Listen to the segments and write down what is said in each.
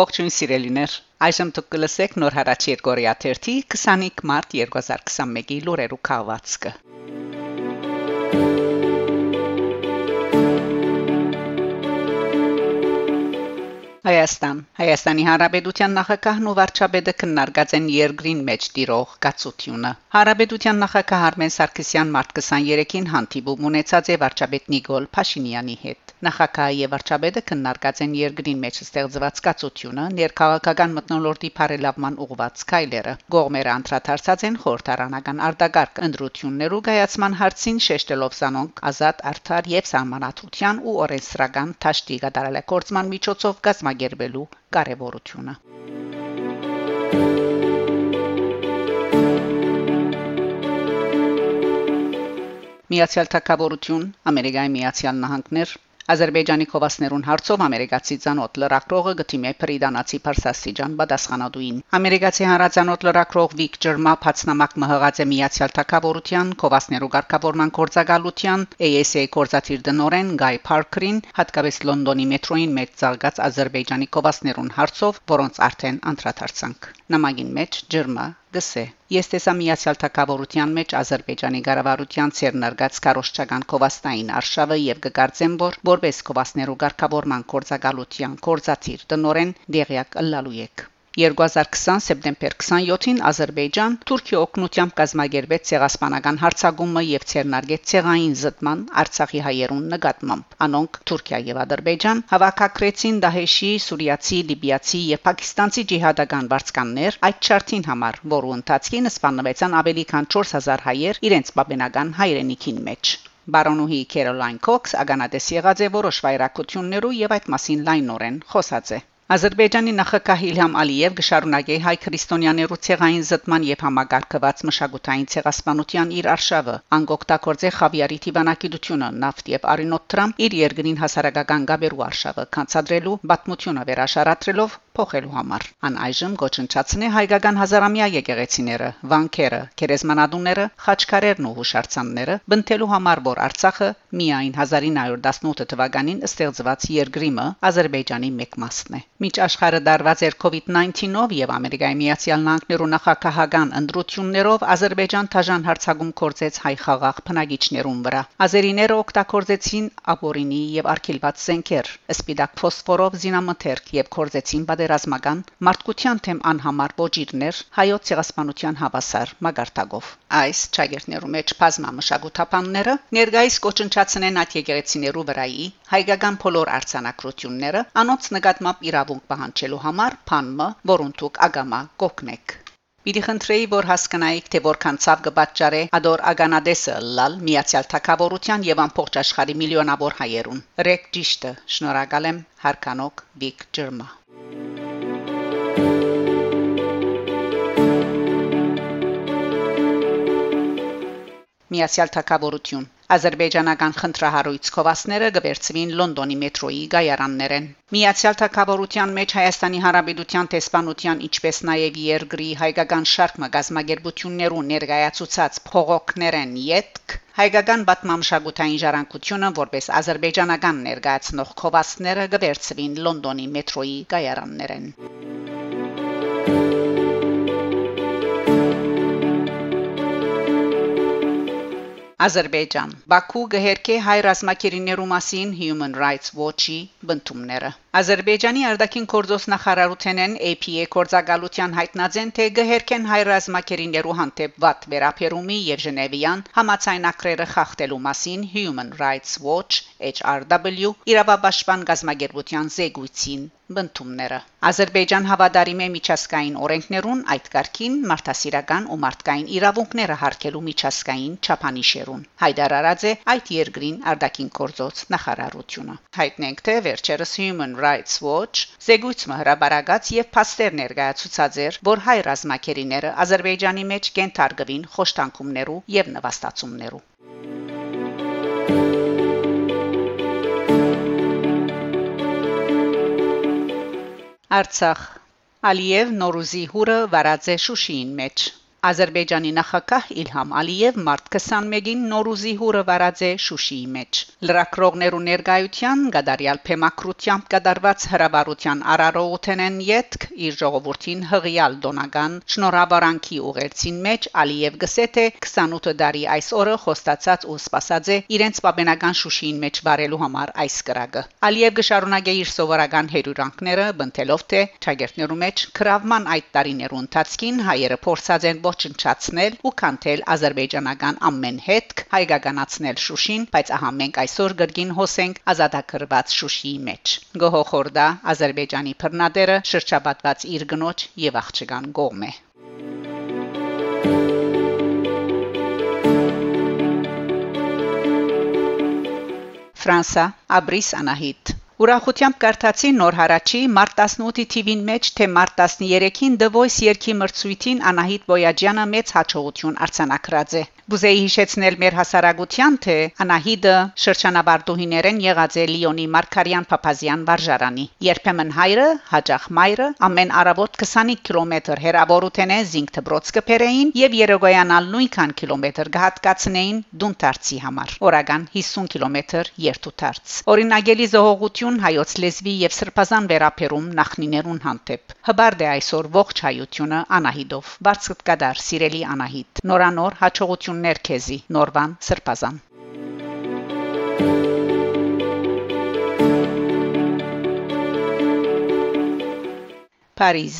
Ողջույն սիրելիներ։ Այժմ դուք կլսեք նոր հարաճ Երգորիա 25 մարտ 2021-ի լուրերու քաղվածքը։ Հայաստան Հայաստանի Հանրապետության նախագահն ու վարչապետը քննարկած են երկրին մեջ տիրող գացությունը։ Հանրապետության նախագահ Արմեն Սարգսյան մարտ 23-ին հանդիպում ունեցած է վարչապետ Նիկոլ Փաշինյանի հետ։ Նախագահը եւ վարչապետը քննարկած են երկրին մեջ ստեղծված գացությունը, ներքաղաքական մտնոլորտի բարելավման ուղղված քայլերը։ Գողմերը անդրադարձած են խորհրդարանական արտագարկ ընդրություններու գայացման հարցին շեշտելով զանոնք ազատ արդար եւ սահմանադրության ու օրենսդրական ճաշտի գդարելակորցման միջոցով գազմ կազմակերպելու կարևորությունը։ Միացյալ Թագավորություն, Ամերիկայի Միացյալ Նահանգներ Ադրբեջանի կովասներուն հարցով ամերիկացի ցանոթ լրակրողը գտիմե պրիդանացի Փարսաստիջան պատասխանատուին։ Ամերիկացի հանրացանոթ լրակրող Վիկ Ջերմապ հացնամակ մհղած է միացյալ թակավորության կովասներու ղեկավարման կորցակալության ASA կորցաթիր դնորեն Գայ Փարքրին հատկապես Լոնդոնի մետրոյին մեծ ցաղկած Ադրբեջանի կովասներուն հարցով, որոնց արդեն անդրադարձանք։ Նամակին մեջ Ջերմա գսե Ես տեսա միացյալ թակավորության մեջ Ադրբեջանի ղարավարության ցերնարգած կարոշչական կովաստային արշավը եւ կգարձեմ որ որպես կովասներու ղեկավարման կորցակալության կորցաթիր տնորեն դեղյակ ըլլալու եք 2020 սեպտեմբեր 27-ին Ադրբեջան Թուրքիա օկնությամբ կազմակերպեց ցեղասպանական հարցակումը եւ ցերնարգեց ցեղային զտման Արցախի հայերուն նկատմամբ։ Անոնք Թուրքիա եւ Ադրբեջան հավաքակրեցին Դահեշի, Սուրիացի, Լիբիացի եւ Պակիստանցի ջիհադական վարձկաններ այդ չարտին համար, որու ընթացքին սպանվեցան ավելի քան 4000 հայեր իրենց պապենական հայրենիքին մեջ։ Բարոնուհի Քերոլայն Քոքս ագանադես եղած է որոշ վայրակություններու եւ այդ մասին լայնորեն խոսած է։ Ադրբեջանի նախագահ Իլհամ Ալիև գշարունակե հայ քրիստոնյաներու ցեղային զտման եւ համագարկված մշակութային ցեղասպանության իր արշավը անգոկտակորձե խավիարի տիվանակիդությունը նավթ եւ արինոտրամ իր երկրին հասարակական գաբերու արշավը կանցադրելու բացմությունը վերաշարատրելով փոխելու համար ան այժմ գոչնչացնե հայկական հազարամյա եկեղեցիները վանքերը քերեզմանադունները խաչքարերն ու հուշարձանները բնթելու համար որ Արցախը միայն 1918 թվականին ստեղծված երկրիմը Ադրբեջանի մեկ մասն է Միջաշխարհը դարված էր COVID-19-ով եւ Ամերիկայի Միացյալ Նահանգներու նախագահական ընդրություններով Ադրբեջան թաժան հարցակում կործեց հայ խաղաղ բնագիչներուն վրա։ Ազերիները օգտագործեցին ապորինի եւ արքիլված սենքեր, սպիտակ ֆոսֆորով զինամթերք եւ կործեցին բادرազմական մարդկության թեմ անհամար ոչիրներ հայոց ցեղասպանության հավասար մագարտակով։ Այս ճագերտներու մեջ բազմամշակութապանները ներգայիս կոչնչացնեն այդ եկեղեցիներու վրայի հայկական փոլոր արցանակրությունները անոնց նկատմամբ իրավ իրավունք պահանջելու համար փանմը, որոնց դուք ագամա կոգնեք։ Պիտի խնդրեի, որ հասկանայիք, թե որքան ցավ կբաճարե ադոր ագանադեսը լալ միացյալ թակավորության եւ ամբողջ աշխարհի միլիոնավոր հայերուն։ Ռեկ ճիշտը, շնորհակալ եմ հարկանոկ Բիգ Ջերմա։ Միացյալ թակավորություն Ադրբեջանական խնդրահարույց կովասները գվերցվին Լոնդոնի մետրոյի գայարաններեն։ Միացյալ Թագավորության մեջ Հայաստանի Հանրապետության տեսփանության ինչպես նաև երկրի հայկական շարք մագազմագերբություններու ներկայացուցած փողոքներեն յետք հայկական բատմամշակութային ժառանգությունը որպես ադրբեջանական ներկայացնող կովասները գվերցվին Լոնդոնի մետրոյի գայարաններեն։ Ադրբեջան. Բաքու գհերքե հայ ռազմակերիներու մասին Human Rights Watch-ի բնդումները Ադրբեջանի արտաքին գործոս նախարարութենեն APA կորցակալության հայտնածեն թե գհերքեն հայ ռազմակերիներու հանդեպ վատ վերապերումի եւ Ժնևյան համացայնակրերը խախտելու մասին Human Rights Watch HRW իրավաբաշխման գազագերբության զեկույցին բնդումները Ադրբեջան հավատարիմ է միջազգային օրենքներուն այդ կարգին մարդասիրական ու մարդկային իրավունքները հարգելու միջազգային չափանիշերուն հայտարարած է այդ երկրին արտաքին գործոց նախարարությունը հայտնենք թե վերջերս Human Rights Watch զեկույցը հրաբարագած եւ փաստեր ներկայացուցած էր որ հայ ռազմակերիները Ադրբեջանի մեջ կենթարկվին խոշտանգումներու եւ նվաստացումներու Արցախ. Ալիև Նորուզի հուրը վարած է Շուշիին մեջ Ադրբեջանի նախագահ Իլհամ Ալիև մարտ 21-ին Նորուզի հուրը վարած է Շուշիի մեջ։ Լրակրողներու ներկայության գդարյալ փեմակրությամբ գդարված հրավառության արարողութեն են յետք իր ժողովրդին հղիալ դոնական շնորհաբարանքի ուղերձին մեջ Ալիև գսե թե 28 տարի այս օրը խոստացած ու սпасած է իրենց պաբենական Շուշիին մեջ վարելու համար այս կրակը։ Ալիև գշարունակե իր սովորական հերյուրանքները բնթելով թե ճագերտներու մեջ քրավման այդ տարիներու ընթացքին հայերը փորձած են ոչնչացնել ու կանթել ազերբայջանական ամեն հետք հայկականացնել Շուշին, բայց ահա մենք այսօր գրգին հոսենք ազատագրված Շուշիի մեջ։ Գոհոխորդա Ադրբեջանի բռնադերը շրջապատված իր գնոջ եւ աղջկան կողմ է։ Ֆրանսա Աբրիս Անահիտ Ուրախությամբ կարդացի նոր հարաճի մարտ 18-ի TV-ին մեջ թե մարտ 13-ին The Voice երկի մրցույթին Անահիտ Բոյաջյանը մեծ հաջողություն արձանագրած է։ Բուզեի հիշեցնել մեր հասարակության թե Անահիդը շրջանաբարդուհիներեն եղած է Լիոնի Մարկարյան Փափազյան վարժարանի։ Երբեմն հայրը, հաջախ մայրը ամեն արաբոտ 25 կիլոմետր հեռավորութեն է Զինգ դբրոց կփերեին եւ Երեգոյանալ նույնքան կիլոմետր գահատկացնեին Դունտարցի համար։ Օրական 50 կիլոմետր երթուտարց։ Օրինագելի զողողություն հայոց լեզվի եւ սրբազան վերապերում նախնիներուն հանդեպ։ Հբարդ է այսօր ողջ հայությունը Անահիդով։ Բարձր կդար սիրելի Անահիդ։ Նորանոր հաջողություն Ողջուններ քեզի Նորվան Սրբազան Փարիզ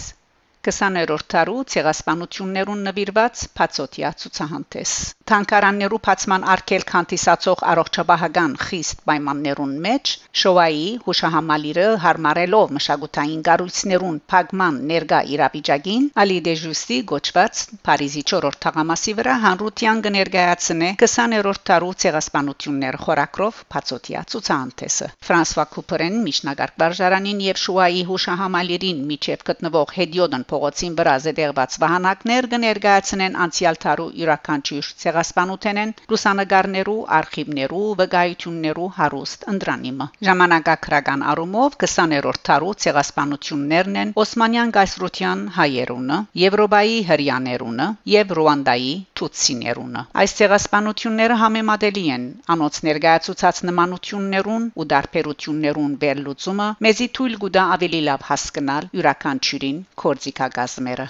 20-րդ տարու ցեղասպանություններուն նվիրված Փացոտիա ցուցահանդես Թանկարաններու փացման արկել քանտիսացող առողջապահական խիստ պայմաններուն մեջ շոուայի հուշահամալիրը հարմարելով մշակութային գառույցներուն փակման ներգա իրավիճակին Ալի դեժուստի գոչված Փարիզի 4-րդ թաղամասի վրա հանրության կներկայացնե 20-րդ տարու ցեղասպանություններ խորակրով Փացոտիա ցուցահանդեսը Ֆրանսուଆ Կուպերեն միջնագարկ վարժարանին եւ շոուայի հուշահամալիրին միջև գտնվող Հեդիոդն փողոցին վրա զետեղված վահանակներ կներկայացնեն անցյալ տարու յուրաքանչյուր ցեղասպանութենեն լուսանգարներու արխիվներու վկայություններու հարուստ ընդրանիմը ժամանակակրական առումով 20-րդ տարու ցեղասպանություններն են Օսմանյան գայսրության հայերունը Եվրոպայի հрьяաներունը եւ Ռուանդայի թուցիներունը այս ցեղասպանությունները համեմատելի են անոնց ներկայացուցած նմանություններուն ու դարբերություններուն վերլուծումը մեզի թույլ գուտա ավելի լավ հասկանալ յուրաքանչյուրին կորձիկ քաղաքացիները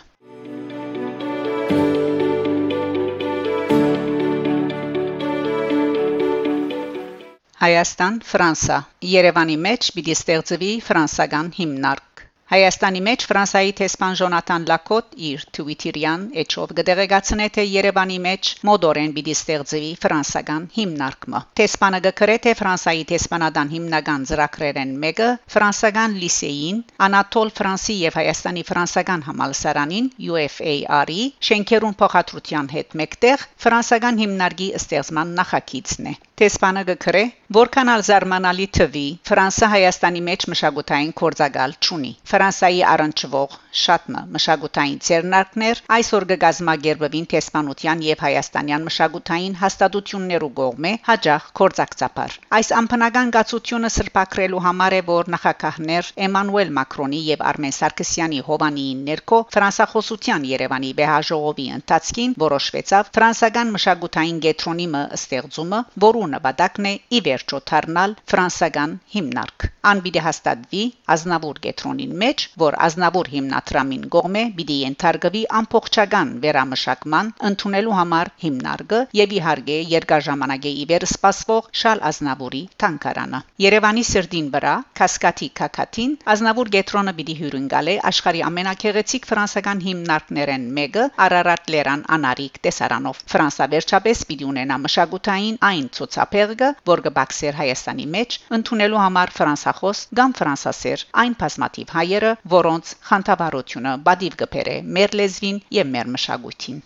Հայաստան, Ֆրանսա։ Երևանի մեջ պիտի ստեղծվի ֆրանսական հիմնարկ Հայաստանի մեջ Ֆրանսայի տեսփան Ժոնատան Լակոտ իր Twitter-յան էջով գդեգացնե թե Երևանի մեջ մոդորեն պիտի ստեղծվի ֆրանսական հիմնարկը։ Տեսփանը գկրե թե Ֆրանսայի տեսփանադան հիմնական ծրագրերեն մեկը ֆրանսական լիսեին, Անատոլ Ֆրանսի եւ Հայաստանի ֆրանսական համալսարանին UFAR-ի շենքերուն փոխադրության հետ մեկտեղ ֆրանսական հիմնարկի ստեղծման նախագիծն է։ Տեսփանը գկրե, որքան ալզարմանալի թվի Ֆրանսա Հայաստանի մեջ մշակութային կորցակալ ճունի։ Ֆրանսայի առնչվող շատմը մշակութային ցերնակներ այսօր կգազմագերբվին տեսփանության եւ հայաստանյան մշակութային հաստատություններու կողմէ հաջող կորցակցապար այս ամփնական գացությունը սրբակրելու համար է որ նախագահներ Էմանուել Մակրոնի եւ Արմեն Սարգսյանի հովանիի ներքո ֆրանսախոսության Երևանի բեհաժողովի ընթացքին որոշվեցավ ֆրանսական մշակութային գետրոնիմը ստեղծումը որու նպատակն է ի վերջո դառնալ ֆրանսական հիմնարկ անբիդի հաստատվի ազնավուր գետրոնին մեջ որ ազնավուր հիմնարկ Աթրամին գողմե պիտի ենթարկվի ամփոխչական վերամշակման ընդունելու համար հիմնարկը եւ իհարկե երկար ժամանակի իվեր սպասվող Շալ Ազնավուրի տանկարանը Երևանի սրդին վրա Կասկադի Կակատին Ազնավուր գետրոնը պիտի հյուրընկալե աշխարհի ամենակեղեցիկ ֆրանսական հիմնարկներեն մեկը Արարատ Լերան Անարիկ տեսարանով Ֆրանսա վերջապես պիտի ունենա մշակութային այն ցուցափեղը որ կբացեր Հայաստանի մեջ ընդունելու համար ֆրանսախոս կամ ֆրանսասեր այն բազմաթիվ հայերը որոնց խանդավառ ծառայությունը բադիվ կփերե մեր լեզվին եւ մեր մշակույթին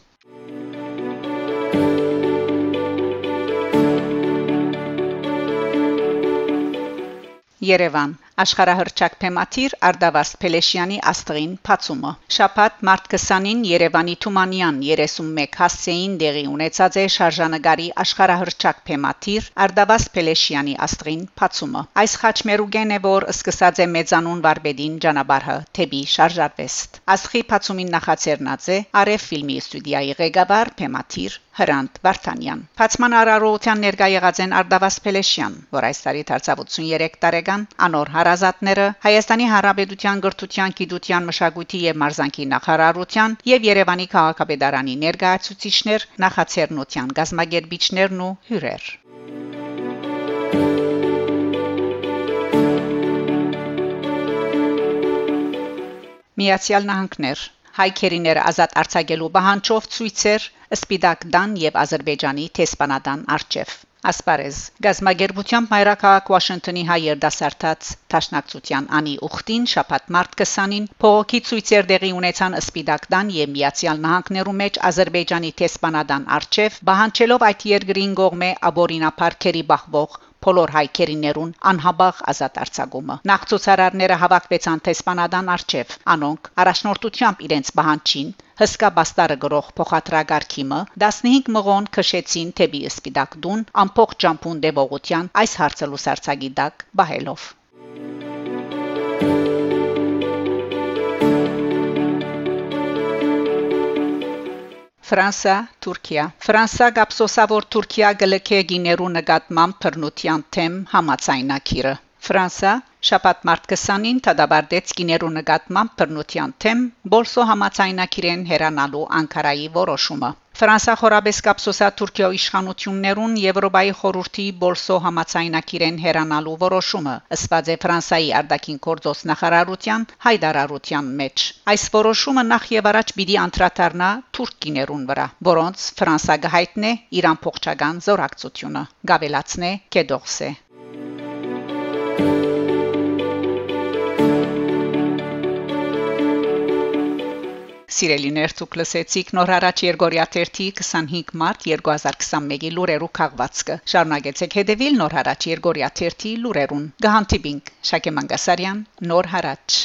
Երևան Աշխարհահռչակ թեմատիր Արդավաս Փելեշյանի աստղին փացումը Շաբաթ մարտ 20-ին Երևանի Թումանյան 31 հասցեին դեղի ունեցած է շարժանագարի աշխարհահռչակ թեմատիր Արդավաս Փելեշյանի աստղին փացումը Այս խաչմերուգեն է որ սկսած է մեծանուն վարպետին ճանապարհը թեպի շարժարվեստ Աստղի փացումին նախաձեռնած է Արև ֆիլմի ստուդիայի ղեկավար թեմատիր Հրանտ Վարդանյան Փացման արարողության ներկա եղած են Արդավաս Փելեշյան, որ այս տարի դարձավ 83 տարեկան, անոր հարազատները Հայաստանի Հանրապետության գրթության, գիտության, մշակույթի եւ մարզանկի նախարարության եւ Երևանի քաղաքապետարանի ներկայացուցիչներ, նախաձեռնության գազագերբիչներն ու հյուրեր։ Միացյալ Նահանգներ. Հայքերիներ ազատ արձակելու բանջով ցույցեր Սպիդակ Դան եւ Ադրբեջանի տեսփանադան արչեվ Ասպարեզ Գազագերբության մայրաքաղաք Վաշինգտոնի հայեր դասարտած Տաշնակցության անի ուխտին շաբաթ մարտ 20-ին փողոքի ցույցեր դեղի ունեցան Սպիդակդան եւ Միացյալ Նահանգներու մեջ Ադրբեջանի տեսփանադան արչեվ բահանչելով այդ երկրին գողմե աբորինապարքերի բախվող բոլոր հայկերիներուն անհաբաղ ազատ արձակումը նախ ցուցարարները հավաքվեցան տեսփանադան արչև անոնք առաջնորդությամբ իրենց բանջին հսկա բաստարը գրող փոխադրագարքիմը 15 մղոն քշեցին թեպի սպիդակ դուն ամփոխ ջամփուն դեպողության այս հարցը լուսարցագի դակ բահելով Ֆրանսա, Թուրքիա։ Ֆրանսա գապսոսավոր Թուրքիա գլքե գիներու նկատմամբ բռնության թեմ համացայնակիրը։ Ֆրանսա շաբաթ մարտ 20-ին դադարեցեց գիներու նկատմամբ բռնության թեմ բոլսո համացայնակիրեն հերանալու Անկարայի որոշումը։ Ֆրանսա խորաբես կապսոսա Թուրքիո իշխանություններուն Եվրոպայի խորհրդի բոլսո համացայնակիրեն հերանալու որոշումը ըսված է Ֆրանսայի արտաքին գործոս նախարարության հայդարարության մեջ այս որոշումը նախ եւ առաջ պիտի անդրադառնա թուրքիներուն վրա որոնց Ֆրանսա գահիտնե Իրան փոխչական զորակցությունը գավելացնե կեդողսե Սիրելիներ ցուկ լսեցիք նոր հարաճ Երգորիա 3-ի 25 մարտ 2021-ի լուրերու քաղվածքը շարունակեցեք հետևել նոր հարաճ Երգորիա 3-ի լուրերուն գահանտիբինգ Շակե Մանգասարյան նոր հարաճ